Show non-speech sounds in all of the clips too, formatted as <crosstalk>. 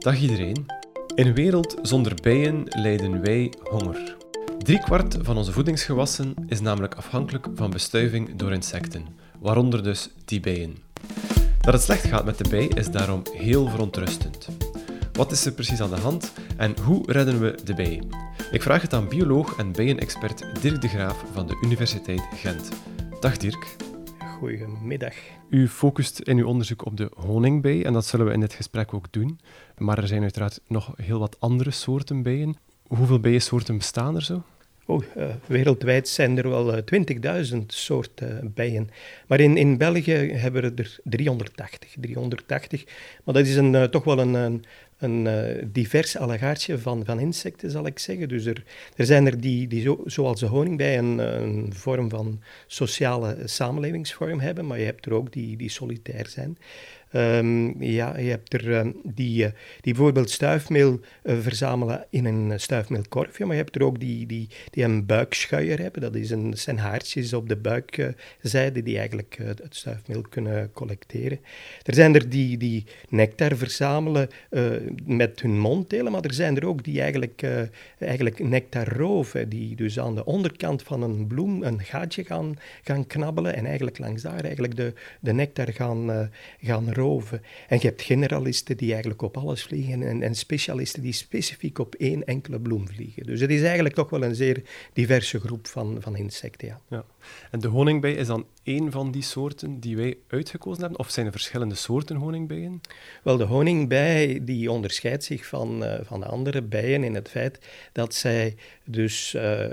Dag iedereen. In een wereld zonder bijen lijden wij honger. Driekwart van onze voedingsgewassen is namelijk afhankelijk van bestuiving door insecten, waaronder dus die bijen. Dat het slecht gaat met de bij is daarom heel verontrustend. Wat is er precies aan de hand en hoe redden we de bij? Ik vraag het aan bioloog en bijenexpert Dirk de Graaf van de Universiteit Gent. Dag Dirk. Goedemiddag. U focust in uw onderzoek op de honingbij en dat zullen we in dit gesprek ook doen. Maar er zijn uiteraard nog heel wat andere soorten bijen. Hoeveel bijensoorten bestaan er zo? Oh, uh, wereldwijd zijn er wel uh, eh, 20.000 soorten bijen. Maar in, in België hebben we er 380. 380. Maar dat is een, toch wel een, een, een uh, divers allegaartje van, van insecten, zal ik zeggen. Dus er, er zijn er die, die zo, zoals de honingbij een, een vorm van sociale samenlevingsvorm hebben, maar je hebt er ook die, die solitair zijn. Um, ja, je hebt er um, die, uh, die bijvoorbeeld stuifmeel uh, verzamelen in een stuifmeelkorfje, maar je hebt er ook die, die, die een buikschuier hebben. Dat, is een, zijn haartjes op de buikzijde die eigenlijk het stuifmeel kunnen collecteren. Er zijn er die, die nectar verzamelen met hun monddelen, maar er zijn er ook die eigenlijk, eigenlijk nectar roven, die dus aan de onderkant van een bloem een gaatje gaan, gaan knabbelen en eigenlijk langs daar eigenlijk de, de nectar gaan, gaan en je hebt generalisten die eigenlijk op alles vliegen en, en specialisten die specifiek op één enkele bloem vliegen. Dus het is eigenlijk toch wel een zeer diverse groep van, van insecten. Ja. ja. En de honingbij is dan één van die soorten die wij uitgekozen hebben? Of zijn er verschillende soorten honingbijen? Wel, de honingbij die onderscheidt zich van, uh, van de andere bijen in het feit dat zij dus... Uh,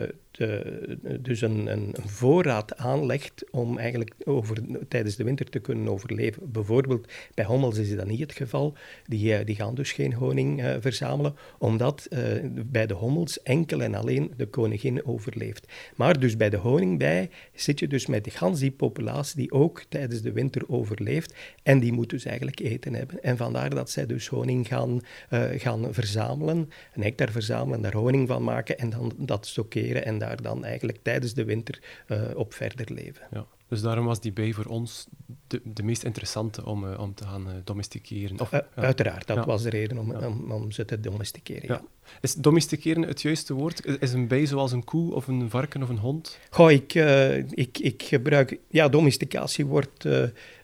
dus een, een, voorraad aanlegt om eigenlijk over, tijdens de winter te kunnen overleven. Bijvoorbeeld bij hommels is dat niet het geval. Die, eh, die gaan dus geen honing uh, verzamelen, omdat bij de hommels enkel en alleen de koningin overleeft. Maar dus bij de honingbij zit je dus met de gans die populatie die ook tijdens de winter overleeft en die moet dus eigenlijk eten hebben. En vandaar dat zij dus honing gaan, gaan verzamelen, een nectar verzamelen, daar honing van maken en dan dat stockeren en daar dan eigenlijk tijdens de winter uh, op verder leven. Ja. Dus daarom was die bij voor ons de, de meest interessante om, uh, om te gaan uh, domesticeren. Of, ja. Uiteraard, dat ja. was de reden om, om, om, ze te domesticeren. Ja. Is domesticeren het juiste woord? Is, is, een bij zoals een koe of een varken of een hond? Goh, ik, ik, ik gebruik... Ja, domesticatie wordt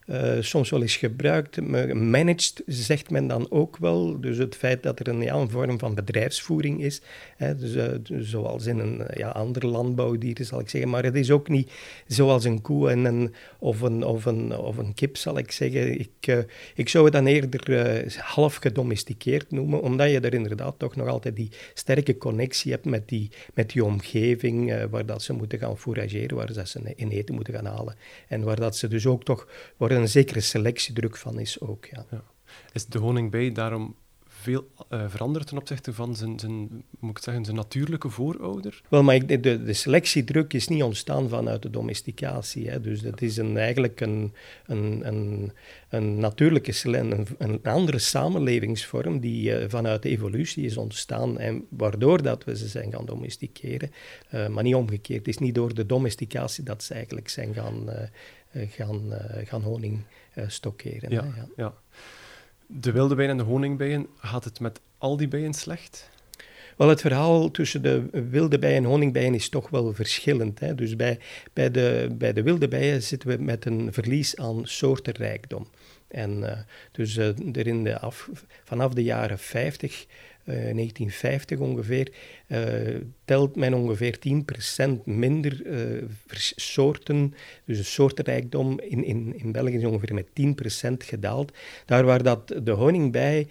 uh, soms wel eens gebruikt. Managed zegt men dan ook wel. Dus het feit dat er een, ja, een vorm van bedrijfsvoering is. Hè, dus, uh, zoals in een ja, andere landbouwdieren, zal ik zeggen. Maar het is ook niet zoals een koe en een, of, een, of, een, of een kip, zal ik zeggen. Ik, uh, ik zou het dan eerder half gedomesticeerd noemen, omdat je er inderdaad toch nog altijd die sterke connectie hebt met die, met die omgeving waar dat ze moeten gaan fourageren, waar dat ze in eten moeten gaan halen. En waar dat ze dus ook toch worden een zekere selectiedruk van is ook. Ja. ja. Is de honingbij daarom veel uh, veranderd ten opzichte van zijn, zijn, moet ik zeggen, zijn natuurlijke voorouder? Wel, maar de, de, selectiedruk is niet ontstaan vanuit de domesticatie. Hè. Dus dat is een, eigenlijk een, een, een, een natuurlijke, een, een andere samenlevingsvorm die uh, vanuit de evolutie is ontstaan en waardoor dat we ze zijn gaan domesticeren. Uh, maar niet omgekeerd. Het is niet door de domesticatie dat ze eigenlijk zijn gaan eh, gaan, eh, gaan honing eh, stockeren. Ja, ja. ja. De wilde bijen en de honingbijen, gaat het met al die bijen slecht? Wel, het verhaal tussen de wilde bijen en honingbijen is toch wel verschillend. Hè? Dus bij, bij, de, bij de wilde bijen zitten we met een verlies aan soortenrijkdom. En uh, dus uh, er in de af, vanaf de jaren 50 1950 eh, ongeveer, telt men ongeveer 10% minder soorten. Dus de soortenrijkdom in, in, in België is ongeveer met 10% gedaald. Daar waar dat de honingbij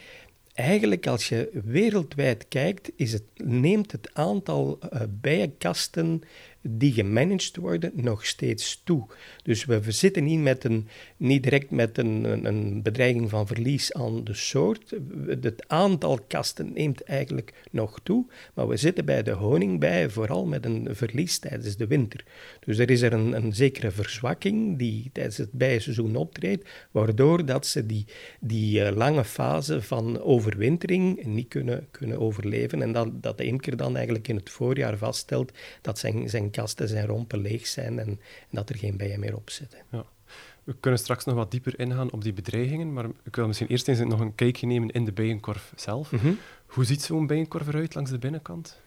eigenlijk als je wereldwijd kijkt, is het, neemt het aantal bijenkasten die gemanaged worden nog steeds toe. Dus we zitten niet, met een, niet direct met een, een bedreiging van verlies aan de soort. Het aantal kasten neemt eigenlijk nog toe, maar we zitten bij de honingbij vooral met een verlies tijdens de winter. Dus er is er een, een zekere verzwakking die tijdens het bijenseizoen optreedt, waardoor dat ze die, die uh, lange fase van overwintering niet kunnen, kunnen overleven en dat, dat de imker dan eigenlijk in het voorjaar vaststelt dat zijn, zijn kasten zijn rompen leeg zijn en, en, dat er geen bijen meer op zitten. Ja. We kunnen straks nog wat dieper ingaan op die bedreigingen, maar ik wil misschien eerst eens nog een kijkje nemen in de bijenkorf zelf. Mhm. Hoe ziet zo'n bijenkorf eruit langs de binnenkant?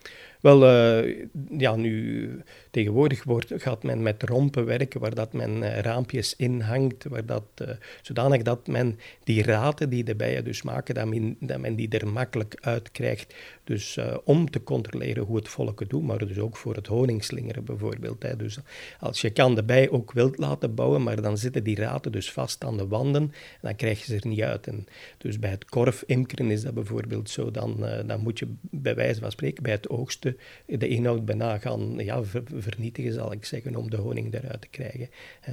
Wel, uh, ja, nu tegenwoordig wordt, gaat men met rompen werken waar dat men uh, raampjes inhangt, waar dat, uh, zodanig dat men die raten die de bijen dus maken, dat men, men die er makkelijk uit krijgt. Dus om te controleren hoe het volk het doet, maar dus ook voor het honingslingeren bijvoorbeeld. Hè. Dus als je kan de bij ook wild laten bouwen, maar dan zitten die raten dus vast aan de wanden, dan krijg je ze er niet uit. En dus bij het korfimkeren is dat bijvoorbeeld zo, dan, dan moet je bij wijze van spreken bij het oogsten de inhoud bijna gaan ja, vernietigen, zal ik zeggen, om de honing eruit te krijgen.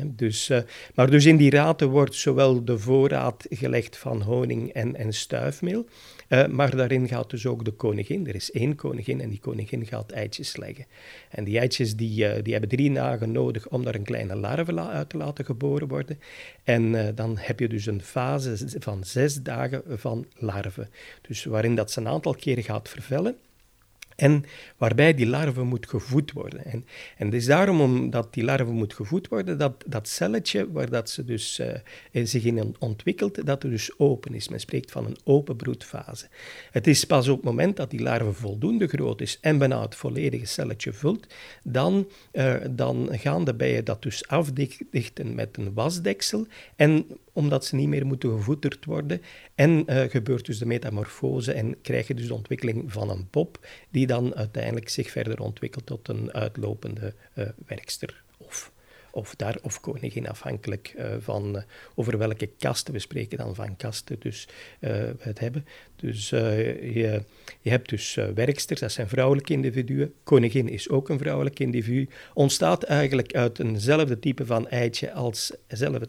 Dus, uh, maar dus in die raten wordt zowel de voorraad gelegd van honing en, en stuifmeel, uh, maar daarin gaat dus ook de koningin. Er is één koningin en die koningin gaat eitjes leggen. En die eitjes die, uh, die hebben drie dagen nodig om daar een kleine larve uit te laten geboren worden. En dan heb je dus een fase van zes dagen van larven. Dus waarin dat ze een aantal keren gaat vervellen. En waarbij die larve moet gevoed worden. En, en het is daarom omdat die larve moet gevoed worden, dat dat celletje waar dat ze dus, uh, zich in ontwikkelt, dat er dus open is. Men spreekt van een open broedfase. Het is pas op het moment dat die larve voldoende groot is en bijna het volledige celletje vult, dan, uh, dan gaan de bijen dat dus afdichten met een wasdeksel en omdat ze niet meer moeten gevoederd worden. En uh, gebeurt dus de metamorfose en krijg je dus de ontwikkeling van een pop, die dan uiteindelijk zich verder ontwikkelt tot een uitlopende uh, werkster of of daar of koningin, afhankelijk uh, van uh, over welke kasten we spreken dan van kasten dus uh, het hebben. Dus je, je hebt dus werksters, dat zijn vrouwelijke individuen. Koningin is ook een vrouwelijk individu. Ontstaat eigenlijk uit eenzelfde type van eitje als zelfde,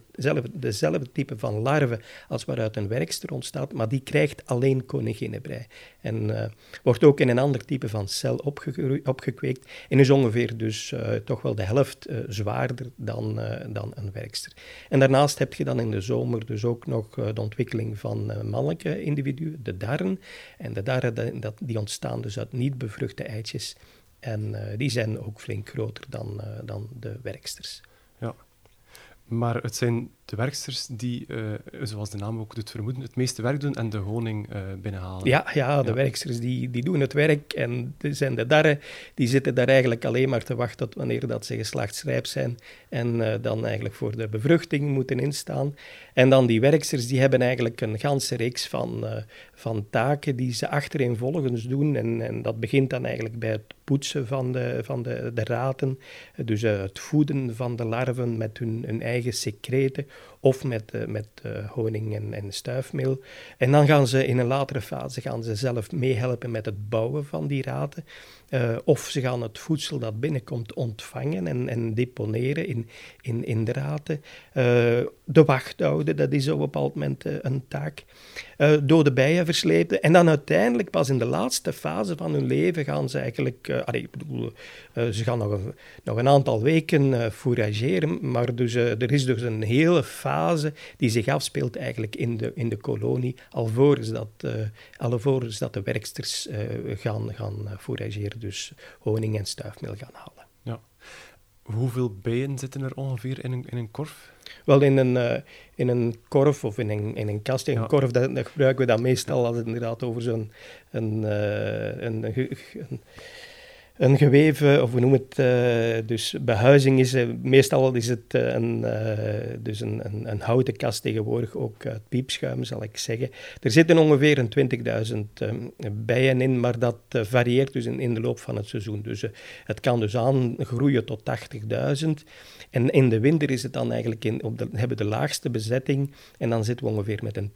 dezelfde type van larve als waaruit een werkster ontstaat, maar die krijgt alleen koninginnenbrei. En wordt ook in een ander type van cel opgekweekt en is ongeveer dus toch wel de helft zwaarder dan, dan een werkster. En daarnaast heb je dan in de zomer dus ook nog de ontwikkeling van mannelijke individuen, de darren. En de darren dat, die ontstaan dus uit niet bevruchte eitjes. En die zijn ook flink groter dan, dan de werksters. Ja, maar het zijn de werksters die, uh, zoals de naam ook doet vermoeden, het meeste werk doen en de honing uh, binnenhalen. Ja, ja de ja. werksters die, die doen het werk en er zijn de darren, die zitten daar eigenlijk alleen maar te wachten tot wanneer dat ze geslachtsrijp zijn en uh, dan eigenlijk voor de bevruchting moeten instaan. En dan die werksters, die hebben eigenlijk een ganse reeks van, van taken die ze achtereenvolgens doen en, en dat begint dan eigenlijk bij het poetsen van de, van de, de raten, dus het voeden van de larven met hun, eigen secreten, of met, uh, met uh, honing en, en, stuifmeel. En dan gaan ze in een latere fase gaan ze zelf meehelpen met het bouwen van die raten. Uh, of ze gaan het voedsel dat binnenkomt ontvangen en, en deponeren in, in, in de raten. de wacht houden, dat is op een bepaald moment een taak. dode bijen verslepen. En dan uiteindelijk, pas in de laatste fase van hun leven, gaan ze eigenlijk... ik bedoel, ze gaan nog een, nog een aantal weken fourageren, maar dus, er is dus een hele fase die zich afspeelt eigenlijk in de, in de kolonie, alvorens dat, alvorens dat de werksters gaan, gaan fourageren, dus honing en stuifmeel gaan halen. Ja. Hoeveel bijen zitten er ongeveer in een, in een korf? Wel, in een, uh, in een korf of in een, in een kast. In een korf dat, dat gebruiken we dat meestal als het inderdaad over zo'n een, een, een, een een geweven, of we noemen het uh, dus behuizing is, uh, meestal is het uh, een, dus een, een, houten kast tegenwoordig, ook uit piepschuim zal ik zeggen. Er zitten ongeveer een 20.000 bijen in, maar dat varieert dus in, in, de loop van het seizoen. Dus het kan dus aangroeien tot 80.000. En in de winter is het dan eigenlijk in, op de, hebben de laagste bezetting en dan zitten we ongeveer met een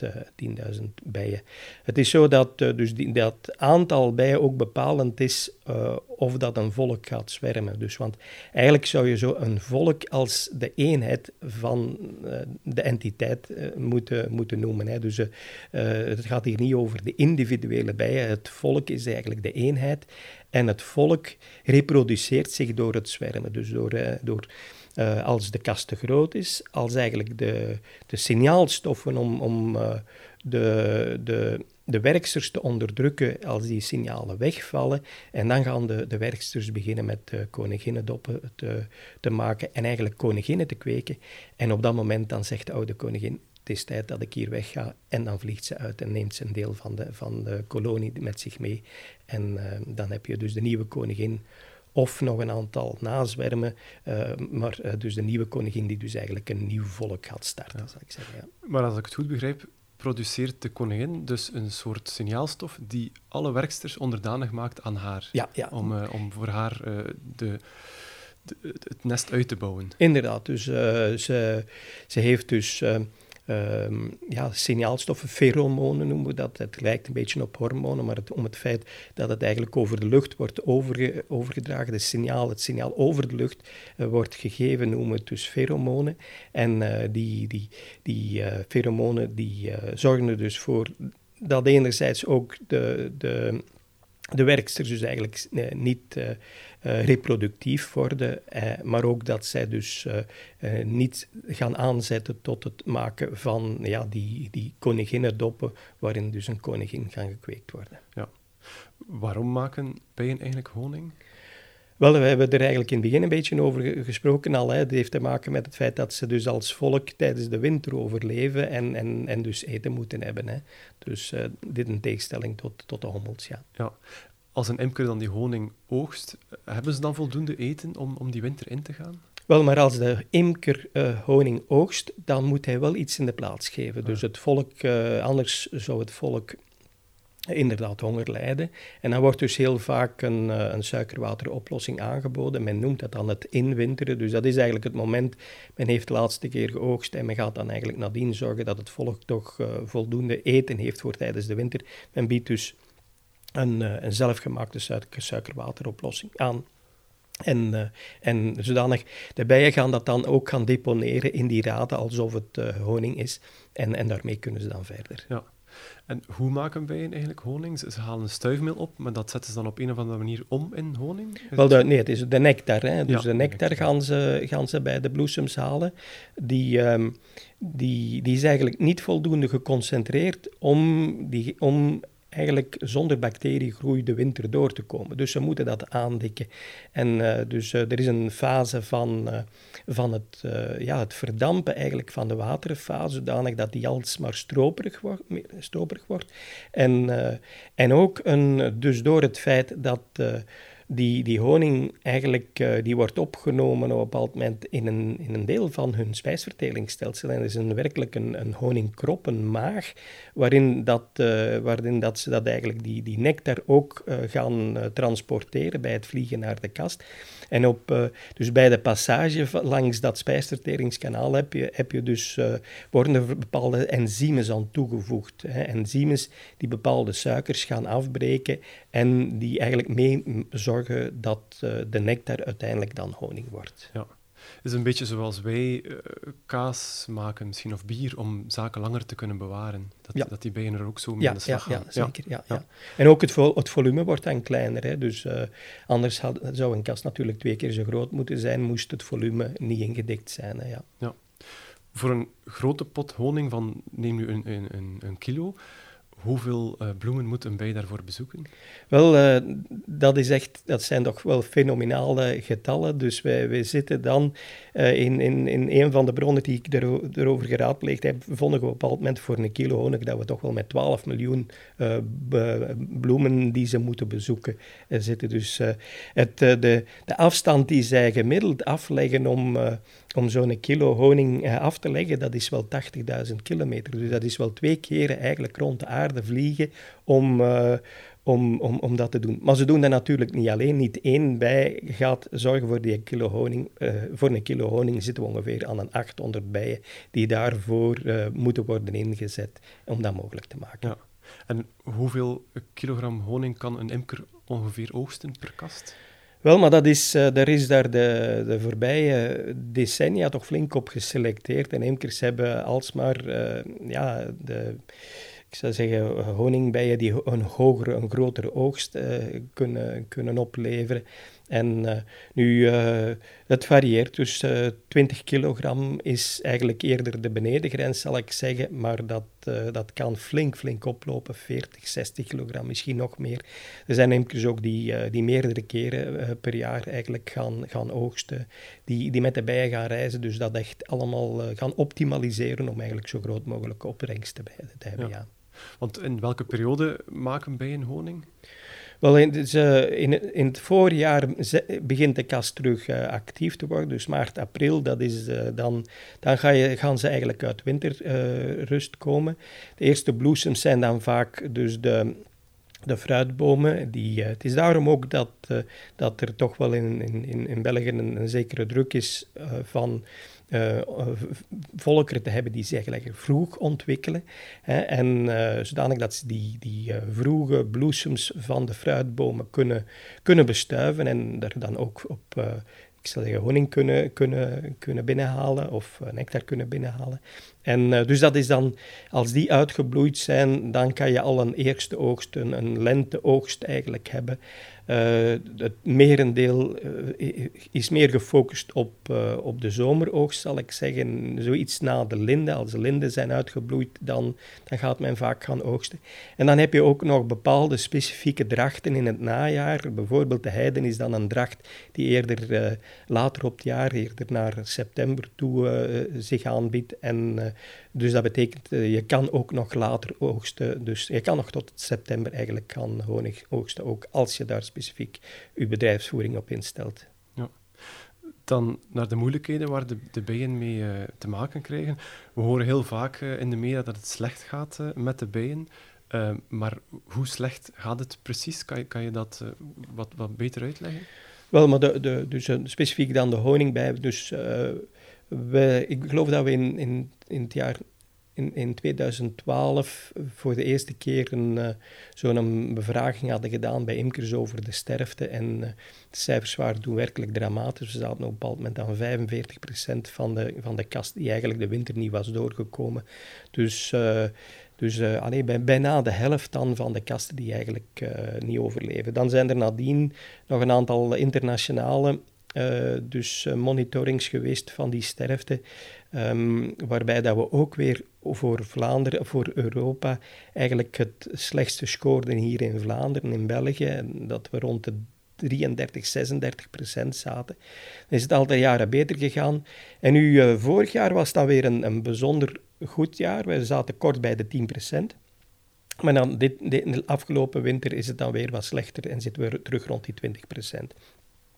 10.000 10.000 bijen. Het is zo dat dus dat aantal bijen ook bepalend is uh, of dat een volk gaat zwermen. Dus, want eigenlijk zou je zo een volk als de eenheid van uh, de entiteit uh, moeten, moeten noemen. Hè. Dus het gaat hier niet over de individuele bijen. Het volk is eigenlijk de eenheid. En het volk reproduceert zich door het zwermen. Dus door, door als de kast te groot is, als eigenlijk de, de signaalstoffen om, om de, de de werksters te onderdrukken als die signalen wegvallen. En dan gaan de, de werksters beginnen met uh, koninginnendoppen te, te maken en eigenlijk koninginnen te kweken. En op dat moment dan zegt de oude koningin, het is tijd dat ik hier wegga. En dan vliegt ze uit en neemt ze een deel van de, van de kolonie met zich mee. En uh, dan heb je dus de nieuwe koningin of nog een aantal nazwermen. Uh, maar uh, dus de nieuwe koningin die dus eigenlijk een nieuw volk gaat starten, ja. zal ik zeggen. Ja. Maar als ik het goed begrijp, produceert de koningin dus een soort signaalstof die alle werksters onderdanig maakt aan haar. Ja, ja. Om, uh, om voor haar de, de, het nest uit te bouwen. Inderdaad, dus ze, ze heeft dus um, ja, signaalstoffen, pheromonen noemen we dat. Het lijkt een beetje op hormonen, maar het, om het feit dat het eigenlijk over de lucht wordt overge, overgedragen, het signaal, het signaal over de lucht uh, wordt gegeven, noemen we het dus pheromonen. En uh, die, die, die pheromonen die zorgen er dus voor dat enerzijds ook de, de, de werksters dus eigenlijk niet uh, reproductief worden, maar ook dat zij dus niet gaan aanzetten tot het maken van ja, die, die koninginnendoppen, waarin dus een koningin gaan gekweekt worden. Ja. Waarom maken bijen eigenlijk honing? Wel, we hebben er eigenlijk in het begin een beetje over gesproken al. Hè. Het heeft te maken met het feit dat ze dus als volk tijdens de winter overleven en, en, en dus eten moeten hebben. Hè. Dus uh, dit in tegenstelling tot, tot de hommels, ja. ja als een imker dan die honing oogst, hebben ze dan voldoende eten om, om die winter in te gaan? Wel, maar als de imker uh, honing oogst, dan moet hij wel iets in de plaats geven. Dus het volk, uh, anders zou het volk inderdaad honger lijden. En dan wordt dus heel vaak een, uh, een suikerwateroplossing aangeboden. Men noemt dat dan het inwinteren. Dus dat is eigenlijk het moment, men heeft de laatste keer geoogst en men gaat dan eigenlijk nadien zorgen dat het volk toch voldoende eten heeft voor tijdens de winter. Men biedt dus een, uh, een zelfgemaakte suiker, suikerwateroplossing aan. En, uh, en zodanig, de bijen gaan dat dan ook gaan deponeren in die raden alsof het uh, honing is. En, en daarmee kunnen ze dan verder. Ja. En hoe maken bijen eigenlijk honing? Ze halen stuifmeel op, maar dat zetten ze dan op een of andere manier om in honing? Wel, de, nee, het is de nectar. Hè. Dus ja, de nectar gaan ze, gaan ze bij de bloesems halen. Die, um, die, die is eigenlijk niet voldoende geconcentreerd om, die, om eigenlijk zonder bacteriegroei de winter door te komen. Dus ze moeten dat aandikken. En uh, dus uh, er is een fase van, uh, van het, ja, het verdampen eigenlijk van de waterfase, zodanig dat die alsmaar stroperig, wordt, stroperig wordt. En, en ook een, dus door het feit dat die, die honing eigenlijk uh, die wordt opgenomen op een bepaald moment in een, in een deel van hun spijsverteringsstelsel. En dat is een, werkelijk een, een honingkrop, een maag, waarin, dat, uh, waarin dat ze dat eigenlijk die, die nectar ook uh, gaan transporteren bij het vliegen naar de kast. En op, dus bij de passage langs dat spijsverteringskanaal heb je, heb je dus, worden er bepaalde enzymen aan toegevoegd. Hè. Enzymes die bepaalde suikers gaan afbreken en die eigenlijk mee zorgen dat uh, de nectar uiteindelijk dan honing wordt. Ja. Het is een beetje zoals wij uh, kaas maken, misschien of bier, om zaken langer te kunnen bewaren. Dat, ja. dat die bijen er ook zo mee ja, aan de slag ja, gaan. Ja, zeker. Ja, ja. En ook het, het, volume wordt dan kleiner. Hè. Dus uh, anders had, zou een kast natuurlijk twee keer zo groot moeten zijn, moest het volume niet ingedikt zijn. Hè, ja. Ja. Voor een grote pot honing van, neem nu een, een, een kilo, Hoeveel uh, bloemen moet een bij daarvoor bezoeken? Wel, uh, dat, is echt, dat zijn toch wel fenomenale getallen. Dus wij, wij zitten dan uh, in, in, in een van de bronnen die ik er, erover geraadpleegd heb, vonden we op een bepaald moment voor een kilo honing dat we toch wel met 12 miljoen bloemen die ze moeten bezoeken zitten. Dus het, de, de afstand die zij gemiddeld afleggen om om zo'n kilo honing af te leggen, dat is wel 80.000 kilometer. Dus dat is wel twee keren eigenlijk rond de aarde vliegen om, uh, om, om, om dat te doen. Maar ze doen dat natuurlijk niet alleen. Niet één bij gaat zorgen voor die kilo honing. Uh, voor een kilo honing zitten we ongeveer aan een 800 bijen die daarvoor moeten worden ingezet om dat mogelijk te maken. Ja. En hoeveel kilogram honing kan een imker ongeveer oogsten per kast? Wel, maar dat is, er is daar de, de voorbije decennia toch flink op geselecteerd. En imkers hebben alsmaar uh, ja, de, ik zou zeggen, honingbijen die een hogere, een grotere oogst uh, kunnen, kunnen opleveren. En uh, nu, uh, het varieert, dus uh, 20 kilogram is eigenlijk eerder de benedengrens, zal ik zeggen, maar dat, dat kan flink, flink oplopen, 40, 60 kilogram, misschien nog meer. Er zijn imkers ook die, die meerdere keren per jaar eigenlijk gaan, gaan oogsten, die, die met de bijen gaan reizen, dus dat echt allemaal gaan optimaliseren om eigenlijk zo groot mogelijk opbrengst te, te hebben. Ja. Want in welke periode maken bijen honing? Wel, in, dus, in, in, het voorjaar begint de kast terug uh, actief te worden. Dus maart, april, dat is, uh, dan, dan ga je, gaan ze eigenlijk uit winterrust komen. De eerste bloesems zijn dan vaak dus de, de fruitbomen. Die, het is daarom ook dat, dat er toch wel in, in, in België een, een zekere druk is van uh, volkeren te hebben die zich eigenlijk vroeg ontwikkelen. Hè, en uh, zodanig dat ze die, die uh, vroege bloesems van de fruitbomen kunnen, kunnen bestuiven en er dan ook op ik zeggen, honing kunnen, kunnen, kunnen binnenhalen of nectar kunnen binnenhalen. En dus dat is dan, als die uitgebloeid zijn, dan kan je al een eerste oogst, een, een lenteoogst eigenlijk hebben. Uh, het merendeel uh, is meer gefocust op, uh, op de zomeroogst, zal ik zeggen. Zoiets na de linde. Als de linden zijn uitgebloeid, dan, dan gaat men vaak gaan oogsten. En dan heb je ook nog bepaalde specifieke drachten in het najaar. Bijvoorbeeld de heiden is dan een dracht die eerder later op het jaar, eerder naar september toe, zich aanbiedt. En dus dat betekent, uh, je kan ook nog later oogsten. Dus je kan nog tot september eigenlijk gaan honing oogsten, ook als je daar specifiek je bedrijfsvoering op instelt. Ja. Dan naar de moeilijkheden waar de, de bijen mee uh, te maken krijgen. We horen heel vaak uh, in de media dat het slecht gaat met de bijen. maar hoe slecht gaat het precies? Kan je, kan je dat wat, wat beter uitleggen? Wel, maar de, de, dus, specifiek dan de honingbij. Dus we, ik geloof dat we in, in, in het jaar in, in 2012 voor de eerste keer een, uh, zo'n bevraging hadden gedaan bij imkers over de sterfte. En uh, de cijfers waren toen werkelijk dramatisch. We zaten op een bepaald moment aan 45% van de, van de kast die eigenlijk de winter niet was doorgekomen. Dus, uh, dus allee, bij, bijna de helft dan van de kasten die eigenlijk niet overleven. Dan zijn er nadien nog een aantal internationale dus monitorings geweest van die sterfte. Um, waarbij dat we ook weer voor Vlaanderen, voor Europa, eigenlijk het slechtste scoorden hier in Vlaanderen, in België. Dat we rond de 33, 36 procent zaten. Dan is het al jaren beter gegaan. En nu, uh, vorig jaar was dan weer een, een bijzonder goed jaar. We zaten kort bij de 10 procent. Maar dan dit, de afgelopen winter is het dan weer wat slechter en zitten we terug rond die 20 procent.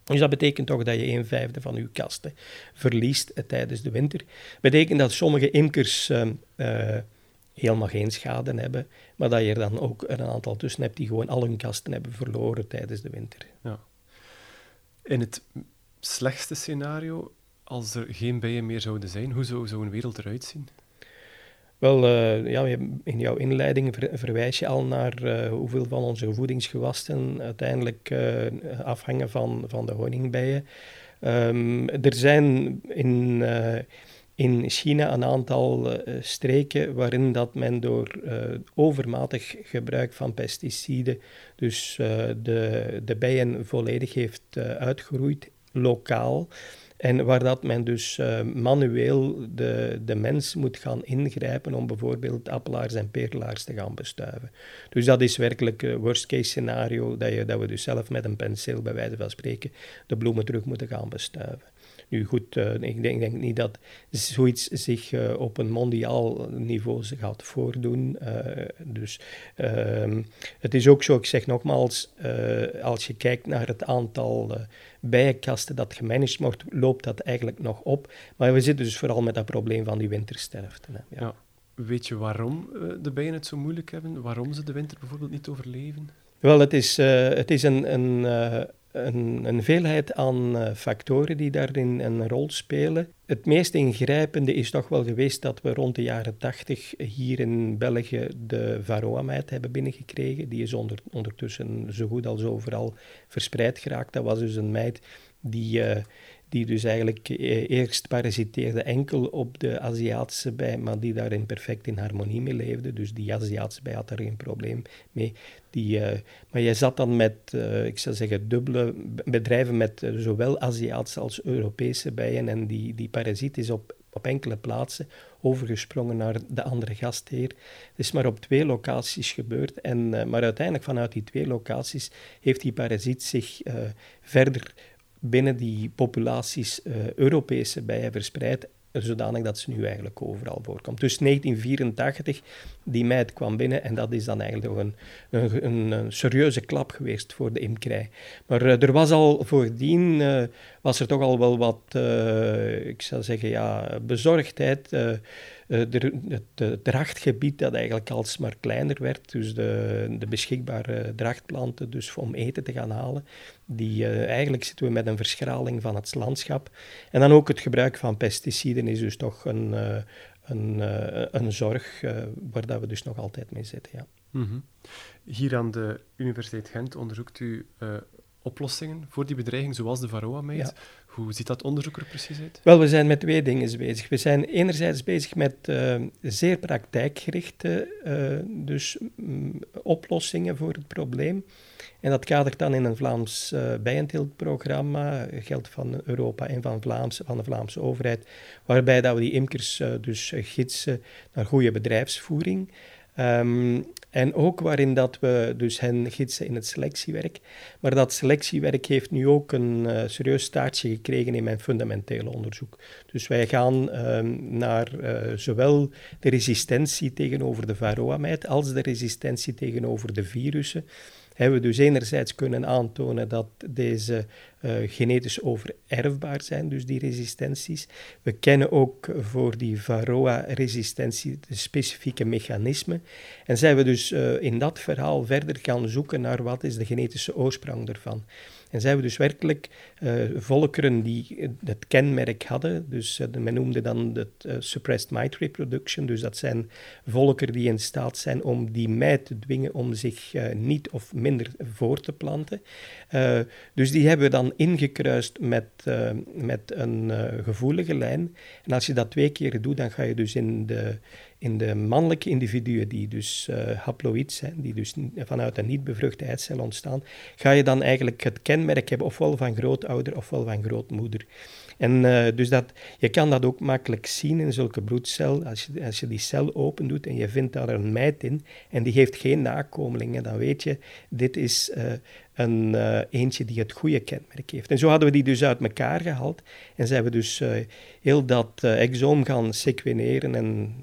Dus dat betekent toch dat je een vijfde van je kasten verliest uh, tijdens de winter. Betekent dat sommige imkers uh, helemaal geen schade hebben, maar dat je er dan ook een aantal tussen hebt die gewoon al hun kasten hebben verloren tijdens de winter. Ja. In het slechtste scenario, als er geen bijen meer zouden zijn, hoe zou zo'n wereld eruit zien? Wel, uh, ja, in jouw inleiding verwijs je al naar uh, hoeveel van onze voedingsgewassen uiteindelijk uh, afhangen van, van de honingbijen. Um, er zijn in, in China een aantal streken waarin dat men door overmatig gebruik van pesticiden dus de, de bijen volledig heeft uitgeroeid, lokaal. En waar dat men dus uh, manueel de, de mens moet gaan ingrijpen om bijvoorbeeld appelaars en perelaars te gaan bestuiven. Dus dat is werkelijk een worst case scenario, dat, je, dat we dus zelf met een penseel, bij wijze van spreken, de bloemen terug moeten gaan bestuiven. Nu goed, uh, ik, denk, denk, niet dat zoiets zich uh, op een mondiaal niveau gaat voordoen. Uh, dus ehm, het is ook zo, ik zeg nogmaals, als je kijkt naar het aantal bijenkasten dat gemanaged wordt, loopt dat eigenlijk nog op. Maar we zitten dus vooral met dat probleem van die wintersterfte. Hè. Ja. ja. Weet je waarom de bijen het zo moeilijk hebben? Waarom ze de winter bijvoorbeeld niet overleven? Wel, het is, het is een, een een, een veelheid aan uh, factoren die daarin een rol spelen. Het meest ingrijpende is toch wel geweest dat we rond de jaren 80 hier in België de varroa-meid hebben binnengekregen. Die is onder, ondertussen zo goed als overal verspreid geraakt. Dat was dus een meid die, uh, die dus eigenlijk eh, eerst parasiteerde enkel op de Aziatische bij, maar die daarin perfect in harmonie mee leefde. Dus die Aziatische bij had daar geen probleem mee. Die, uh, maar jij zat dan met, uh, ik zou zeggen, dubbele bedrijven met zowel Aziatische als Europese bijen. En die, die parasiet is op, op enkele plaatsen overgesprongen naar de andere gastheer. Het is maar op twee locaties gebeurd. En, maar uiteindelijk vanuit die twee locaties heeft die parasiet zich verder binnen die populaties uh, Europese bijen verspreid, zodanig dat ze nu eigenlijk overal voorkomt. Dus 1984, die meid kwam binnen en dat is dan eigenlijk nog een, een, een, serieuze klap geweest voor de imkerij. Maar uh, er was al voordien, was er toch al wel wat, ik zou zeggen, ja, bezorgdheid uh, het drachtgebied dat eigenlijk alsmaar kleiner werd, dus de, de beschikbare drachtplanten dus om eten te gaan halen, die, uh, eigenlijk zitten we met een verschraling van het landschap. En dan ook het gebruik van pesticiden is dus toch een, een, een zorg waar dat we dus nog altijd mee zitten. Ja. -hmm. Hier aan de Universiteit Gent onderzoekt u oplossingen voor die bedreiging, zoals de varroa-meid. Ja. Hoe ziet dat onderzoek er precies uit? Wel, we zijn met twee dingen bezig. We zijn enerzijds bezig met uh, zeer praktijkgerichte uh, dus, um, oplossingen voor het probleem. En dat kadert dan in een Vlaams uh, bijenteeltprogramma, geld van Europa en van, Vlaams, van de Vlaamse overheid, waarbij dat we die imkers dus gidsen naar goede bedrijfsvoering. Um, en ook waarin dat we dus hen gidsen in het selectiewerk. Maar dat selectiewerk heeft nu ook een uh, serieus staartje gekregen in mijn fundamentele onderzoek. Dus wij gaan um, naar uh, zowel de resistentie tegenover de varroa-meid als de resistentie tegenover de virussen hebben we dus enerzijds kunnen aantonen dat deze uh, genetisch overerfbaar zijn, dus die resistenties. We kennen ook voor die varroa-resistentie de specifieke mechanismen. En zijn we dus uh, in dat verhaal verder gaan zoeken naar wat is de genetische oorsprong daarvan. En zijn we dus werkelijk uh, volkeren die het kenmerk hadden, dus uh, men noemde dan het uh, suppressed mite reproduction, dus dat zijn volkeren die in staat zijn om die meid te dwingen om zich niet of minder voor te planten. dus die hebben we dan ingekruist met, met een gevoelige lijn. En als je dat twee keer doet, dan ga je dus in de in de mannelijke individuen die dus uh, haploïd zijn, die dus vanuit een niet bevruchte eicel ontstaan, ga je dan eigenlijk het kenmerk hebben ofwel van grootouder ofwel van grootmoeder. En uh, dus dat, je kan dat ook makkelijk zien in zulke bloedcel. Als je, als je die cel open doet en je vindt daar een meid in en die heeft geen nakomelingen, dan weet je, dit is uh, een uh, eentje die het goede kenmerk heeft. En zo hadden we die dus uit elkaar gehaald en zijn we dus uh, heel dat uh, exoom gaan sequeneren en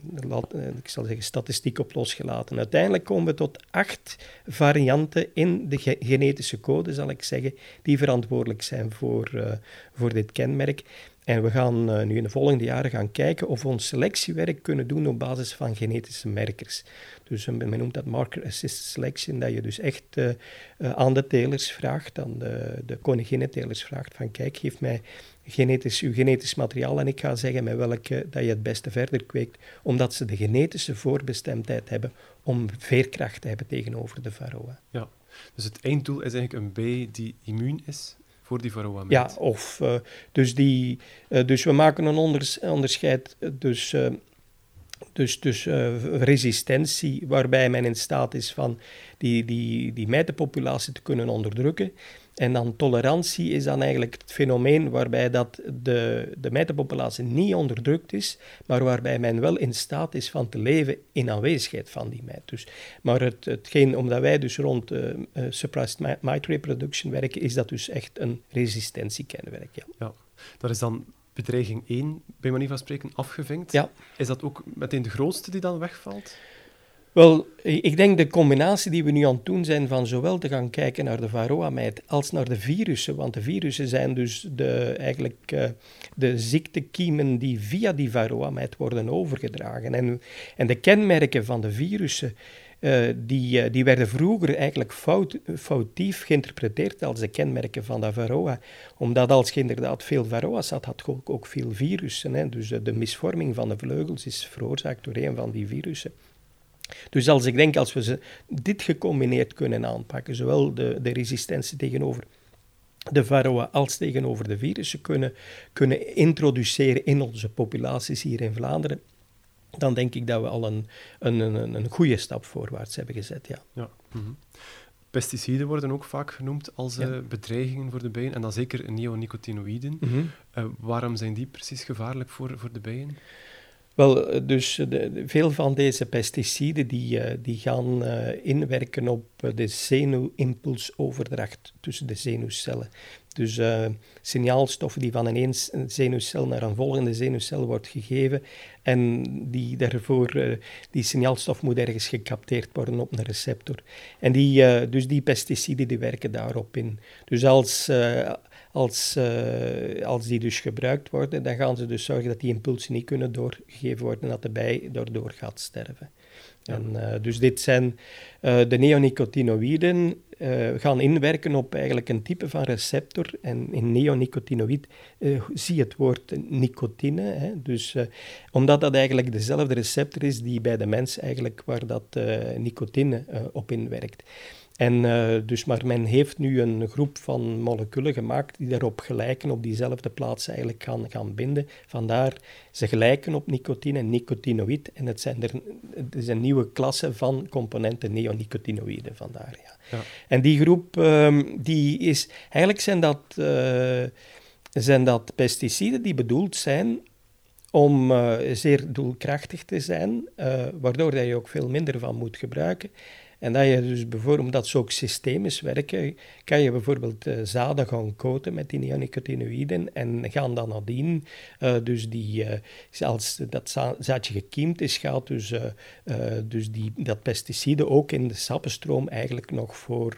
ik zal zeggen statistiek op losgelaten. Uiteindelijk komen we tot acht varianten in de ge genetische code, zal ik zeggen, die verantwoordelijk zijn voor, voor dit kenmerk. En we gaan uh, nu in de volgende jaren gaan kijken of we ons selectiewerk kunnen doen op basis van genetische merkers. Dus men noemt dat marker assisted selection, dat je dus echt uh, aan de telers vraagt, aan de, de vraagt van kijk, geef mij genetisch, uw genetisch materiaal en ik ga zeggen met welke dat je het beste verder kweekt, omdat ze de genetische voorbestemdheid hebben om veerkracht te hebben tegenover de varroa. Ja, dus het einddoel is eigenlijk een B die immuun is voor die varroa Ja, of uh, dus, die, uh, dus we maken een onders, onderscheid dus, uh, dus, dus resistentie, waarbij men in staat is van die, die, die mijtenpopulatie te kunnen onderdrukken. En dan tolerantie is dan eigenlijk het fenomeen waarbij dat de, de mijtenpopulatie niet onderdrukt is, maar waarbij men wel in staat is van te leven in aanwezigheid van die mijt. Dus, maar het, hetgeen, omdat wij dus rond uh, uh, suppressed mite reproduction werken, is dat dus echt een resistentiekenmerk. Ja. ja, dat is dan bedreiging 1, bij manier van spreken, afgevinkt. Ja. Is dat ook meteen de grootste die dan wegvalt? Wel, ik denk de combinatie die we nu aan het doen zijn van zowel te gaan kijken naar de varroa-meid als naar de virussen, want de virussen zijn dus de, eigenlijk uh, de ziektekiemen die via die varroa-meid worden overgedragen. En, en de kenmerken van de virussen, uh, die, uh, die werden vroeger eigenlijk fout, foutief geïnterpreteerd als de kenmerken van de varroa. Omdat als je inderdaad veel varroa's had, had je ook, ook veel virussen. Hè? Dus de misvorming van de vleugels is veroorzaakt door een van die virussen. Dus als ik denk, als we ze dit gecombineerd kunnen aanpakken, zowel de, de resistentie tegenover de varroa als tegenover de virussen kunnen, kunnen introduceren in onze populaties hier in Vlaanderen, dan denk ik dat we al een, een, een, een goede stap voorwaarts hebben gezet. Ja. ja. Mhm. Pesticiden worden ook vaak genoemd als ja. bedreigingen voor de bijen, en dan zeker neonicotinoïden. Mm waarom zijn die precies gevaarlijk voor, voor de bijen? Wel, eh, dus de, veel van deze pesticiden die, uh, die gaan inwerken op de zenuwimpulsoverdracht tussen de zenuwcellen. Dus uh, signaalstoffen die van een zenuwcel naar een volgende zenuwcel wordt gegeven. En die daarvoor, die signaalstof moet ergens gecapteerd worden op een receptor. En die, dus die pesticiden die werken daarop in. Dus als, als, als die dus gebruikt worden, dan gaan ze dus zorgen dat die impulsen niet kunnen doorgegeven worden en dat de bij daardoor gaat sterven. En, uh, dus dit zijn uh, de neonicotinoïden uh, gaan inwerken op eigenlijk een type van receptor. En in neonicotinoïd zie je het woord nicotine. Hè? Dus, omdat dat eigenlijk dezelfde receptor is die bij de mens eigenlijk waar dat nicotine op inwerkt. En uh, dus, maar men heeft nu een groep van moleculen gemaakt die daarop gelijken, op diezelfde plaats eigenlijk gaan, gaan binden. Vandaar, ze gelijken op nicotine, nicotinoïd. En het, zijn er, het is een nieuwe klasse van componenten neonicotinoïden, vandaar. Ja. ja. En die groep, um, die is, eigenlijk zijn dat, uh, zijn dat pesticiden die bedoeld zijn om uh, zeer doelkrachtig te zijn, waardoor dat je ook veel minder van moet gebruiken. En dat je dus bijvoorbeeld, omdat ze ook systemisch werken, kan je bijvoorbeeld uh, zaden gaan koten met die neonicotinoïden en gaan dan nadien, uh, dus die, uh, als dat zaadje gekiemd is, gaat dus, dus die, dat pesticide ook in de sappenstroom eigenlijk nog voor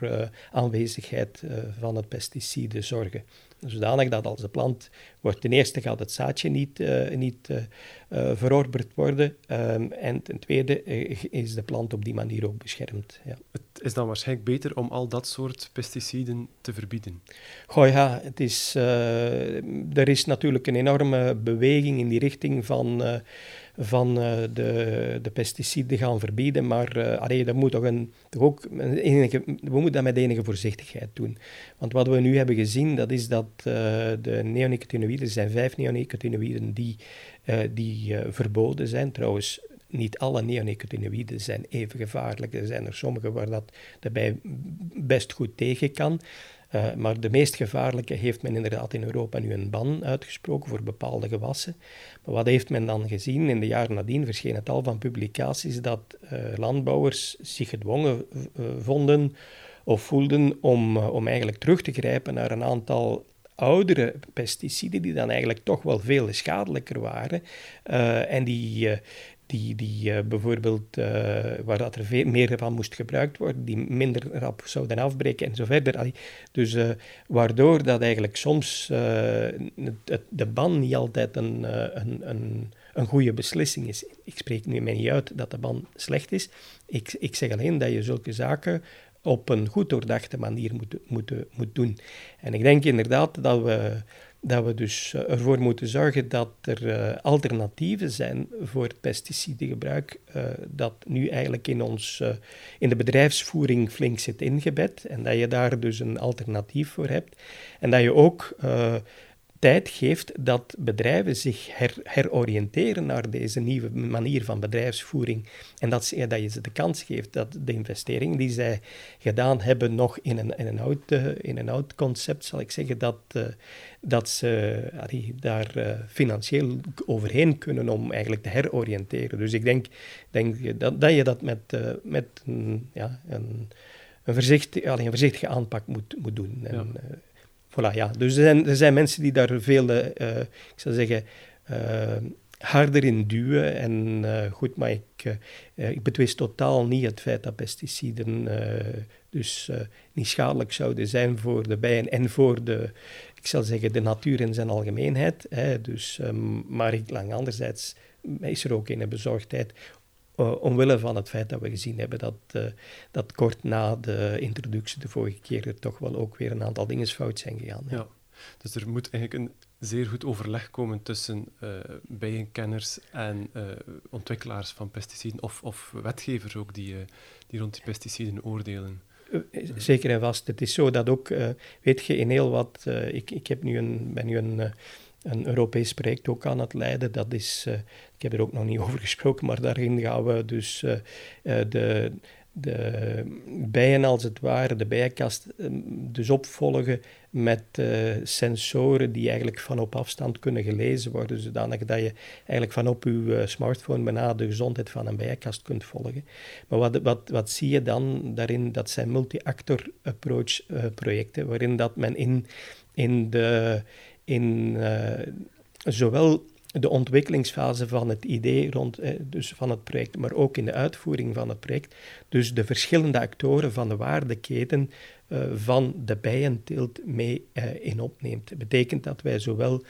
aanwezigheid van het pesticide zorgen zodanig dat als de plant wordt, ten eerste gaat het zaadje niet, uh, niet uh, uh, verorberd worden um, en ten tweede is de plant op die manier ook beschermd. Ja. Het is dan waarschijnlijk beter om al dat soort pesticiden te verbieden? Goh ja, het is, er is natuurlijk een enorme beweging in die richting van van uh, de, de pesticiden gaan verbieden. Maar uh, allee, dat moet toch een, toch ook we moeten dat met enige voorzichtigheid doen. Want wat we nu hebben gezien, dat is dat uh, de neonicotinoïden, er zijn vijf neonicotinoïden die, die verboden zijn. Trouwens, niet alle neonicotinoïden zijn even gevaarlijk. Er zijn er sommige waar dat daarbij best goed tegen kan. Uh, maar de meest gevaarlijke heeft men inderdaad in Europa nu een ban uitgesproken voor bepaalde gewassen. Maar wat heeft men dan gezien? In de jaren nadien verscheen tal van publicaties dat uh, landbouwers zich gedwongen uh, vonden of voelden om, om eigenlijk terug te grijpen naar een aantal oudere pesticiden die dan eigenlijk toch wel veel schadelijker waren en die, die, die uh, bijvoorbeeld, uh, waar dat er meer van moest gebruikt worden, die minder rap zouden afbreken en zo verder. Dus uh, waardoor dat eigenlijk soms het, de ban niet altijd een, een, een, een goede beslissing is. Ik spreek nu mij niet uit dat de ban slecht is. Ik, ik zeg alleen dat je zulke zaken op een goed doordachte manier moet, moet, moet doen. En ik denk inderdaad dat we dat we dus eh, ervoor moeten zorgen dat er uh, alternatieven zijn voor het pesticidengebruik, uh, dat nu eigenlijk in, ons, in de bedrijfsvoering flink zit ingebed en dat je daar dus een alternatief voor hebt. En dat je ook tijd geeft dat bedrijven zich her, heroriënteren naar deze nieuwe manier van bedrijfsvoering. En dat, ze, dat je ze de kans geeft dat de investeringen die zij gedaan hebben nog in een, in een, oud, uh, in een oud concept, zal ik zeggen, dat, uh, dat ze allee, daar uh, financieel overheen kunnen om eigenlijk te heroriënteren. Dus ik denk, denk dat, dat je dat met, met een, ja, een, een, voorzichtig, allee, een voorzichtige aanpak moet, moet doen. En, ja. Ja. Dus er zijn, er zijn mensen die daar veel, uh, ik zou zeggen, uh, harder in duwen. En uh, goed, maar ik, ik betwist totaal niet het feit dat pesticiden dus niet schadelijk zouden zijn voor de bijen en voor de, ik zal zeggen, de natuur in zijn algemeenheid. Hè. Dus, um, maar ik, lang anderzijds is er ook een bezorgdheid uh, omwille van het feit dat we gezien hebben dat, uh, dat kort na de introductie de vorige keer er toch wel ook weer een aantal dingen fout zijn gegaan. Ja. Dus er moet eigenlijk een zeer goed overleg komen tussen uh, bijenkenners en ontwikkelaars van pesticiden, of, of wetgevers ook die, die rond die pesticiden oordelen. zeker en vast. Het is zo dat ook, weet je, in heel wat... ik, ik heb nu een, ben nu een een Europees project ook aan het leiden. Dat is, uh, ik heb er ook nog niet <laughs> over gesproken, maar daarin gaan we dus uh, de, de bijen als het ware, de bijenkast, dus opvolgen met sensoren die eigenlijk van op afstand kunnen gelezen worden, zodanig dat je eigenlijk van op je smartphone bijna de gezondheid van een bijenkast kunt volgen. Maar wat, wat, wat zie je dan daarin? Dat zijn multi-actor approach projecten, waarin dat men in, in de in uh, zowel de ontwikkelingsfase van het idee rond, eh, dus van het project, maar ook in de uitvoering van het project, dus de verschillende actoren van de waardeketen uh, van de bijenteelt mee in opneemt. Dat betekent dat wij zowel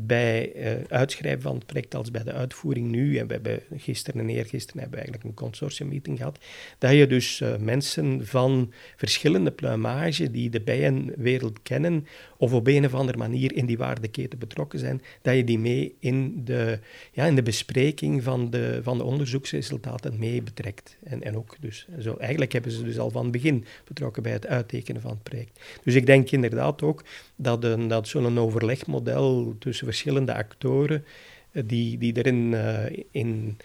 bij uh, uitschrijven van het project als bij de uitvoering nu, en we hebben gisteren en eergisteren hebben we eigenlijk een consortiummeeting gehad, dat je dus uh, mensen van verschillende pluimage die de bijenwereld kennen, of op een of andere manier in die waardeketen betrokken zijn, dat je die mee in de, ja, in de bespreking van de, van de onderzoeksresultaten mee betrekt. En, en ook dus, zo, eigenlijk hebben ze dus al van het begin betrokken bij het uittekenen van het project. Dus ik denk inderdaad ook dat, een, dat zo'n overlegmodel tussen verschillende actoren, eh, die, die erin uh, in,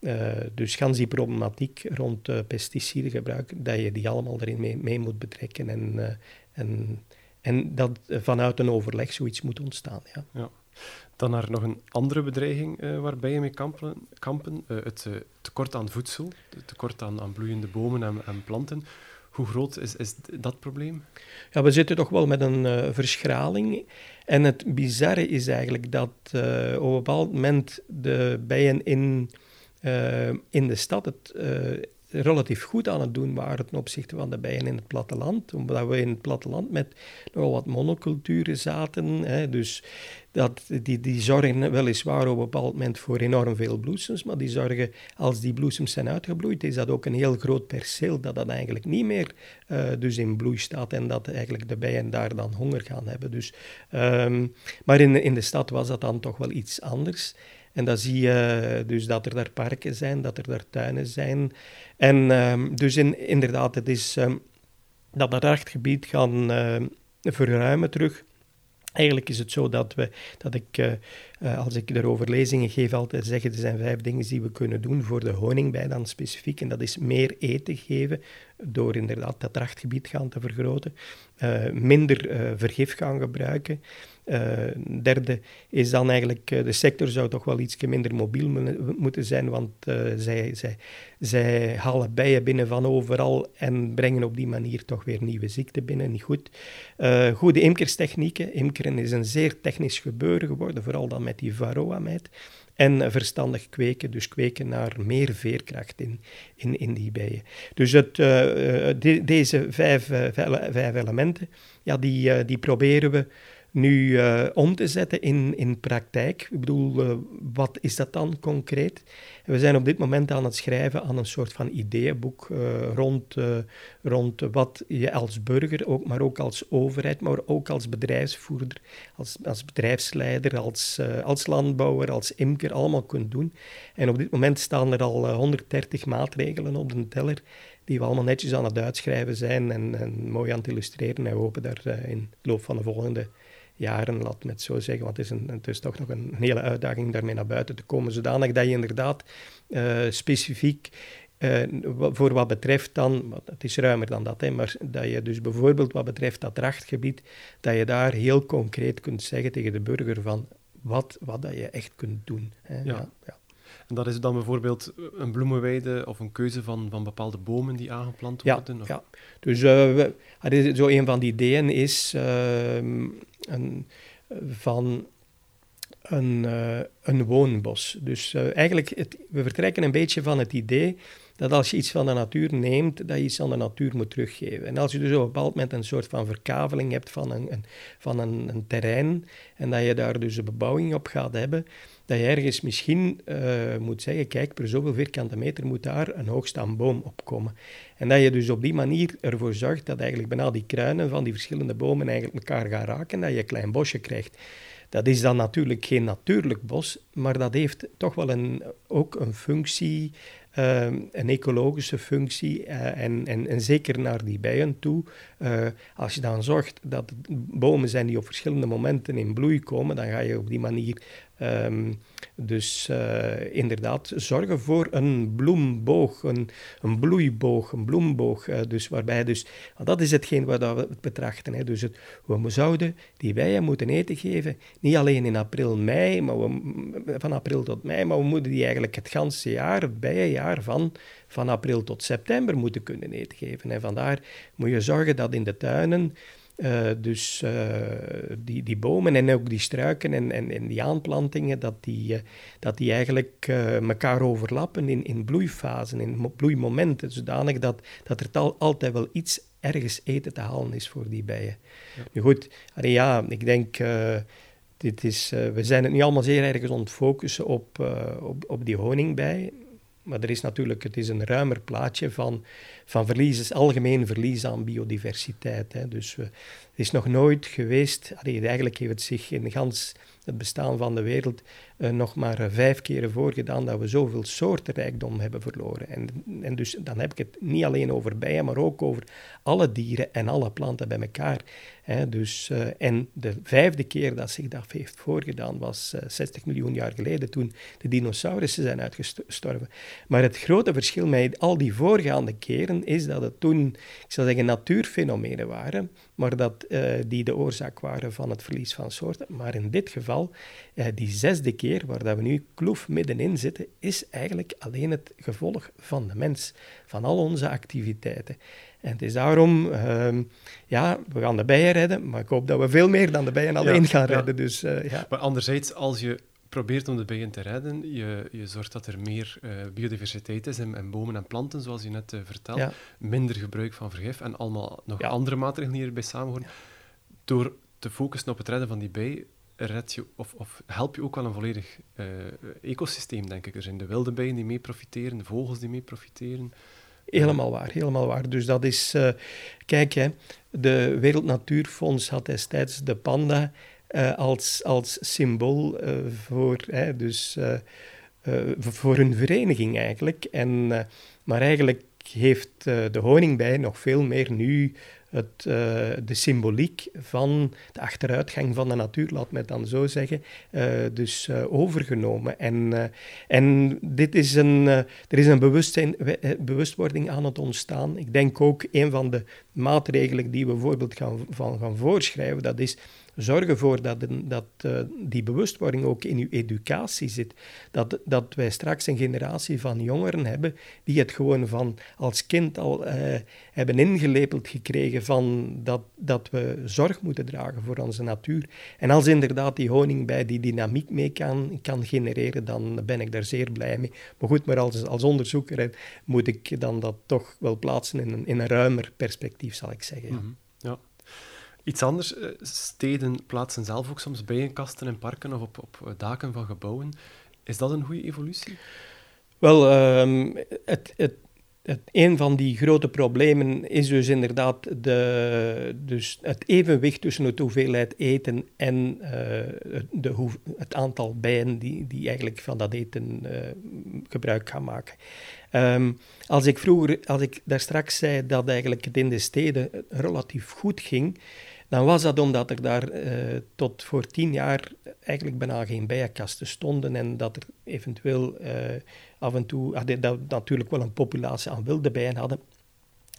uh, dus gans die problematiek rond pesticidengebruik, dat je die allemaal erin mee, mee moet betrekken en, en en dat vanuit een overleg zoiets moet ontstaan. Ja. ja. Dan naar nog een andere bedreiging uh, waarbij je mee kampen, kampen uh, het uh, tekort aan voedsel, het tekort aan, aan bloeiende bomen en, en, planten. Hoe groot is, is dat probleem? Ja, we zitten toch wel met een verschraling. En het bizarre is eigenlijk dat op een bepaald moment de bijen in, in de stad het relatief goed aan het doen waren ten opzichte van de bijen in het platteland. Omdat we in het platteland met nogal wat monoculturen zaten. Hè, dus dat, die, die zorgen weliswaar op een bepaald moment voor enorm veel bloesems, maar die zorgen, als die bloesems zijn uitgebloeid, is dat ook een heel groot perceel dat dat eigenlijk niet meer uh, dus in bloei staat en dat eigenlijk de bijen daar dan honger gaan hebben. Dus, um, maar in, in de stad was dat dan toch wel iets anders. En dan zie je dus dat er daar parken zijn, dat er daar tuinen zijn. En um, dus in, inderdaad, het is um, dat rechtgebied gaan uh, verruimen terug. Eigenlijk is het zo dat, we, dat ik, uh, uh, als ik erover lezingen geef, altijd zeg: er zijn vijf dingen die we kunnen doen voor de honingbij dan specifiek. En dat is meer eten geven, door inderdaad dat rachtgebied gaan te vergroten. Uh, minder vergif gaan gebruiken. Uh, derde is dan eigenlijk, uh, de sector zou toch wel iets minder mobiel moeten zijn, want uh, zij, zij, zij halen bijen binnen van overal en brengen op die manier toch weer nieuwe ziekten binnen. Niet goed. goede imkerstechnieken. Imkeren is een zeer technisch gebeuren geworden, vooral dan met die varroa-meid. En verstandig kweken, dus kweken naar meer veerkracht in, in, in die bijen. Dus het, de, deze vijf, vijf, elementen, ja, die, die proberen we nu uh, om te zetten in, in praktijk. Ik bedoel, uh, wat is dat dan concreet? we zijn op dit moment aan het schrijven aan een soort van ideeënboek uh, rond, rond wat je als burger, ook, maar ook als overheid, maar ook als bedrijfsvoerder, als, als bedrijfsleider, als, als landbouwer, als imker allemaal kunt doen. En op dit moment staan er al 130 maatregelen op de teller die we allemaal netjes aan het uitschrijven zijn en, en mooi aan het illustreren. En we hopen daar in de loop van de volgende jaren, laat me het zo zeggen, want het is, een, het is toch nog een, hele uitdaging daarmee naar buiten te komen, zodanig dat je inderdaad uh, specifiek uh, voor wat betreft dan, het is ruimer dan dat, hè, maar dat je dus bijvoorbeeld wat betreft dat rachtgebied, dat je daar heel concreet kunt zeggen tegen de burger van wat, wat dat je echt kunt doen. Hè. Ja. ja. En dat is dan bijvoorbeeld een bloemenweide of een keuze van, van bepaalde bomen die aangeplant worden? Ja, of? ja. dus uh, zo een van die ideeën is uh, een, van een, uh, een woonbos. Dus uh, eigenlijk, het, we vertrekken een beetje van het idee dat als je iets van de natuur neemt, dat je iets aan de natuur moet teruggeven. En als je dus op een bepaald moment een soort van verkaveling hebt van een, een van een, een, terrein en dat je daar dus een bebouwing op gaat hebben, dat je ergens misschien uh, moet zeggen, kijk, per zoveel vierkante meter moet daar een hoogstaand boom opkomen. En dat je dus op die manier ervoor zorgt dat eigenlijk bijna die kruinen van die verschillende bomen eigenlijk elkaar gaan raken, dat je een klein bosje krijgt. Dat is dan natuurlijk geen natuurlijk bos, maar dat heeft toch wel een, ook een functie ehm, een ecologische functie eh, en, en, en zeker naar die bijen toe. Uh, als je dan zorgt dat bomen zijn die op verschillende momenten in bloei komen, dan ga je op die manier um, dus uh, inderdaad zorgen voor een bloemboog, een, een bloeiboog, een bloemboog. Uh, dus waarbij dus, dat is hetgeen wat we het betrachten. Hè. Dus het, we zouden die bijen moeten eten geven, niet alleen in april, mei, maar van april tot mei, maar we moeten die eigenlijk het ganse jaar, het bijenjaar van, van april tot september moeten kunnen eten geven. En vandaar moet je zorgen dat in de tuinen uh, dus uh, die, die bomen en ook die struiken en, en, en die aanplantingen, dat die, uh, dat die eigenlijk elkaar overlappen in, in bloeifasen, in bloeimomenten, zodanig dat, dat er tal, altijd wel iets ergens eten te halen is voor die bijen. Ja. Nu goed, allee, ja, ik denk, dit is, we zijn het nu allemaal zeer ergens aan het focussen op, op, op die honingbij. Maar er is natuurlijk, het is een ruimer plaatje van, van verlies, algemeen verlies aan biodiversiteit. Hè. Dus het is nog nooit geweest, eigenlijk heeft het zich in gans het bestaan van de wereld uh, nog maar uh, vijf keren voorgedaan dat we zoveel soortenrijkdom hebben verloren. En, en dus dan heb ik het niet alleen over bijen, maar ook over alle dieren en alle planten bij elkaar. Hè. Dus, uh, en de vijfde keer dat zich dat heeft voorgedaan was 60 miljoen jaar geleden, toen de dinosaurussen zijn uitgestorven. Maar het grote verschil met al die voorgaande keren is dat het toen, ik zou zeggen, natuurfenomenen waren, maar dat die de oorzaak waren van het verlies van soorten. Maar in dit geval, die zesde keer waar dat we nu kloef middenin zitten, is eigenlijk alleen het gevolg van de mens, van al onze activiteiten. En het is daarom, uh, ja, we gaan de bijen redden, maar ik hoop dat we veel meer dan de bijen alleen gaan redden. Dus, uh, ja. Maar anderzijds, als je probeert om de bijen te redden, je, je zorgt dat er meer uh, biodiversiteit is en, en, bomen en planten, zoals je net uh, vertelde, minder gebruik van vergif en allemaal nog andere maatregelen die erbij samenhoren. Door te focussen op het redden van die bij, red je, of, of help je ook wel een volledig uh, ecosysteem, denk ik. Er zijn de wilde bijen die mee profiteren, de vogels die mee profiteren. Helemaal waar, helemaal waar. Dus dat is, uh, kijk, hè, de Wereld Natuurfonds had destijds de panda uh, als, als symbool voor, hè, dus, voor een vereniging eigenlijk. En, maar eigenlijk heeft de honingbij nog veel meer nu het, uh, de symboliek van de achteruitgang van de natuur, laat mij dan zo zeggen, uh, dus uh, overgenomen. En, en dit is een, er is een bewustzijn, bewustwording aan het ontstaan. Ik denk ook een van de maatregelen die we bijvoorbeeld gaan, van gaan voorschrijven, dat is zorg ervoor dat, dat uh, die bewustwording ook in uw educatie zit. Dat, dat wij straks een generatie van jongeren hebben die het gewoon van als kind al uh, hebben ingelepeld gekregen van dat, dat we zorg moeten dragen voor onze natuur. En als inderdaad die honing bij die dynamiek mee kan, kan genereren, dan ben ik daar zeer blij mee. Maar goed, maar als, als onderzoeker moet ik dan dat toch wel plaatsen in een, in een ruimer perspectief, zal ik zeggen. -hmm. Iets anders, eh, steden plaatsen zelf ook soms bijenkasten in parken of op, op daken van gebouwen. Is dat een goede evolutie? Wel, um, het, het, het, een van die grote problemen is dus inderdaad de, dus het evenwicht tussen het hoeveelheid eten en uh, de het aantal bijen die, die eigenlijk van dat eten uh, gebruik gaan maken. Um, als ik vroeger, als ik daar straks zei dat eigenlijk het in de steden relatief goed ging, dan was dat omdat er daar uh, tot voor tien jaar eigenlijk bijna geen bijenkasten stonden en dat er eventueel uh, af en toe, ah, dat natuurlijk wel een populatie aan wilde bijen hadden,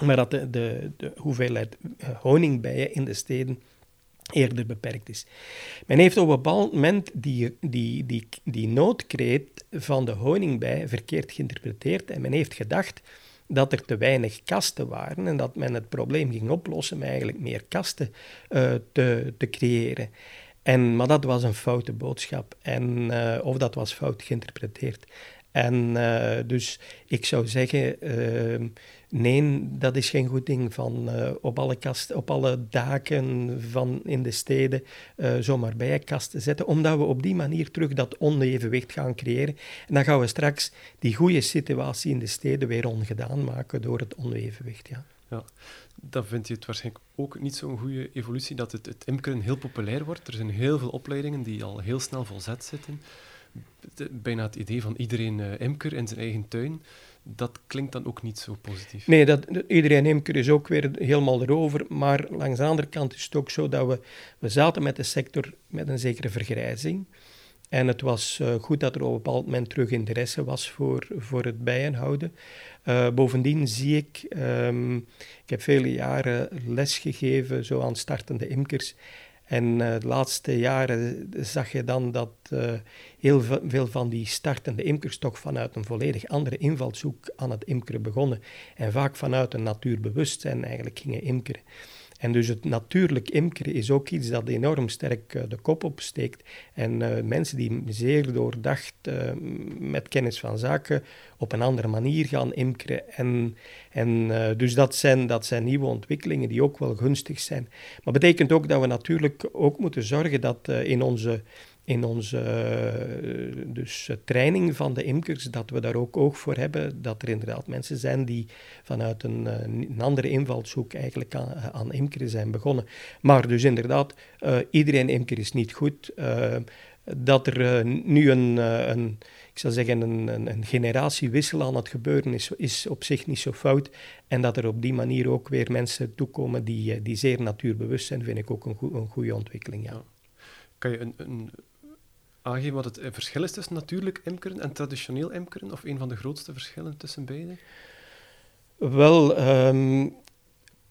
maar dat de, de, de hoeveelheid eh, honingbijen in de steden eerder beperkt is. Men heeft op een bepaald moment die, die, die, die noodkreet van de honingbij verkeerd geïnterpreteerd en men heeft gedacht dat er te weinig kasten waren en dat men het probleem ging oplossen met eigenlijk meer kasten uh, te, te creëren. En, maar dat was een foute boodschap, en, uh, of dat was fout geïnterpreteerd. En uh, dus ik zou zeggen, nee, dat is geen goed ding van uh, op, alle kasten, op alle daken van in de steden zomaar bijenkasten zetten, omdat we op die manier terug dat onevenwicht gaan creëren. En dan gaan we straks die goede situatie in de steden weer ongedaan maken door het onevenwicht. Ja. Ja, dan vind je het waarschijnlijk ook niet zo'n goede evolutie dat het, imkeren heel populair wordt. Er zijn heel veel opleidingen die al heel snel volzet zitten bijna het idee van iedereen uh, imker in zijn eigen tuin. Dat klinkt dan ook niet zo positief. Nee, dat, iedereen imker is ook weer helemaal erover. Maar langs de andere kant is het ook zo dat we, we zaten met de sector met een zekere vergrijzing. En het was uh, goed dat er op een bepaald moment terug interesse was voor, voor het bijenhouden. Uh, bovendien zie ik, um, ik heb vele jaren les gegeven zo aan startende imkers. En uh, de laatste jaren zag je dan dat uh, heel veel van die startende imkers toch vanuit een volledig andere invalshoek aan het imkeren begonnen. En vaak vanuit een natuurbewustzijn eigenlijk gingen imkeren. En dus het natuurlijk imkeren is ook iets dat enorm sterk uh, de kop opsteekt. En uh, mensen die zeer doordacht uh, met kennis van zaken op een andere manier gaan imkeren. En, en dus dat zijn, dat zijn nieuwe ontwikkelingen die ook wel gunstig zijn. Maar betekent ook dat we natuurlijk ook moeten zorgen dat in onze in onze uh, dus, training van de imkers, dat we daar ook oog voor hebben, dat er inderdaad mensen zijn die vanuit een, uh, een andere invalshoek eigenlijk aan, imkeren zijn begonnen. Maar dus inderdaad, iedereen imker is niet goed. dat er nu een, een, ik zou zeggen, een, een, generatiewissel aan het gebeuren is, is op zich niet zo fout. En dat er op die manier ook weer mensen toekomen die, die zeer natuurbewust zijn, vind ik ook een, goe, een goede ontwikkeling. Ja. Kan je een, een wat het verschil is tussen natuurlijk imkeren en traditioneel imkeren? Of een van de grootste verschillen tussen beide? Wel, um,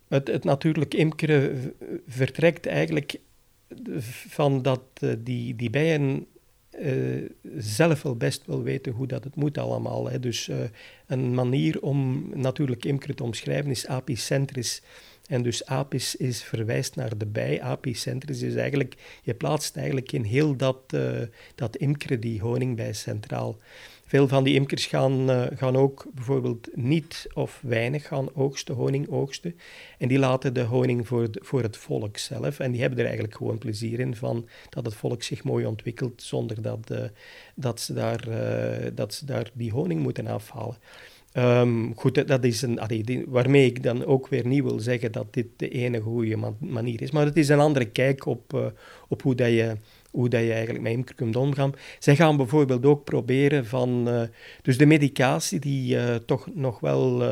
het, het natuurlijk imkeren vertrekt eigenlijk van dat uh, die, die bijen uh, zelf wel best wel weten hoe dat het moet allemaal. Hè. Dus een manier om natuurlijk imkeren te omschrijven is apicentrisch. En dus apis is verwijst naar de bij. Apicentris is eigenlijk, je plaatst eigenlijk in heel dat, uh, dat imkeren die honingbij centraal. Veel van die imkers gaan, uh, gaan ook bijvoorbeeld niet of weinig gaan oogsten, honing oogsten. En die laten de honing voor, voor het volk zelf. En die hebben er eigenlijk gewoon plezier in van dat het volk zich mooi ontwikkelt zonder dat, uh, dat, ze, daar, dat ze daar die honing moeten afhalen. Um, goed, dat is een, allee, waarmee ik dan ook weer niet wil zeggen dat dit de enige goede man manier is. Maar het is een andere kijk op, uh, op hoe, dat je, hoe dat je eigenlijk met imker kunt omgaan. Zij gaan bijvoorbeeld ook proberen van... Uh, dus de medicatie die uh, toch nog wel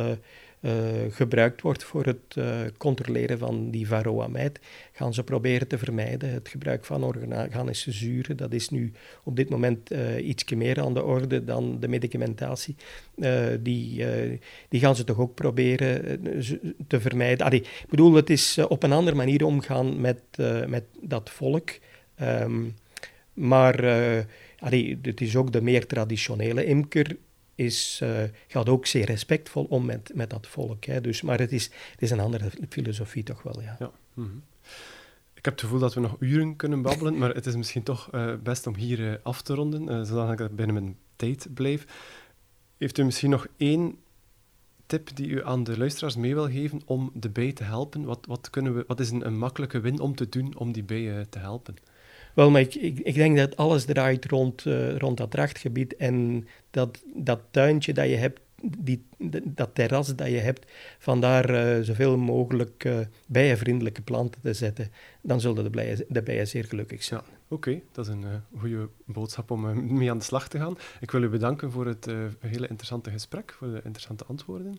uh, gebruikt wordt voor het uh, controleren van die varroamijt, gaan ze proberen te vermijden. Het gebruik van organische zuren, dat is nu op dit moment uh, iets meer aan de orde dan de medicamentatie. die, die gaan ze toch ook proberen te vermijden. Allee, ik bedoel, het is op een andere manier omgaan met, met dat volk. Um, maar allee, het is ook de meer traditionele imker is, uh, gaat ook zeer respectvol om met, met dat volk. Hè. Dus, maar het is, het is een andere filosofie toch wel, ja. ja. -hmm. Ik heb het gevoel dat we nog uren kunnen babbelen, maar het is misschien toch uh, best om hier uh, af te ronden, zodat ik binnen mijn tijd blijf. Heeft u misschien nog één tip die u aan de luisteraars mee wil geven om de bij te helpen? Wat, wat, kunnen we, wat is een, een makkelijke win om te doen om die bijen te helpen? Wel, maar ik, ik, ik, denk dat alles draait rond, uh, rond dat drachtgebied en dat, dat tuintje dat je hebt, die, dat terras dat je hebt, vandaar uh, zoveel mogelijk uh, bijenvriendelijke planten te zetten. Dan zullen de bijen, de bijen zeer gelukkig zijn. Ja, Oké, dat is een uh, goede boodschap om mee aan de slag te gaan. Ik wil u bedanken voor het hele interessante gesprek, voor de interessante antwoorden.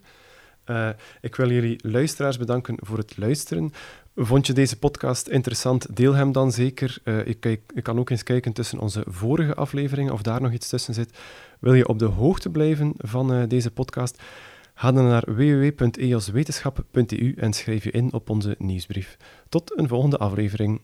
Uh, ik wil jullie luisteraars bedanken voor het luisteren. Vond je deze podcast interessant? Deel hem dan zeker. Uh, ik, ik kan ook eens kijken tussen onze vorige afleveringen of daar nog iets tussen zit. Wil je op de hoogte blijven van uh, deze podcast? Ga dan naar www.eoswetenschap.eu en schrijf je in op onze nieuwsbrief. Tot een volgende aflevering.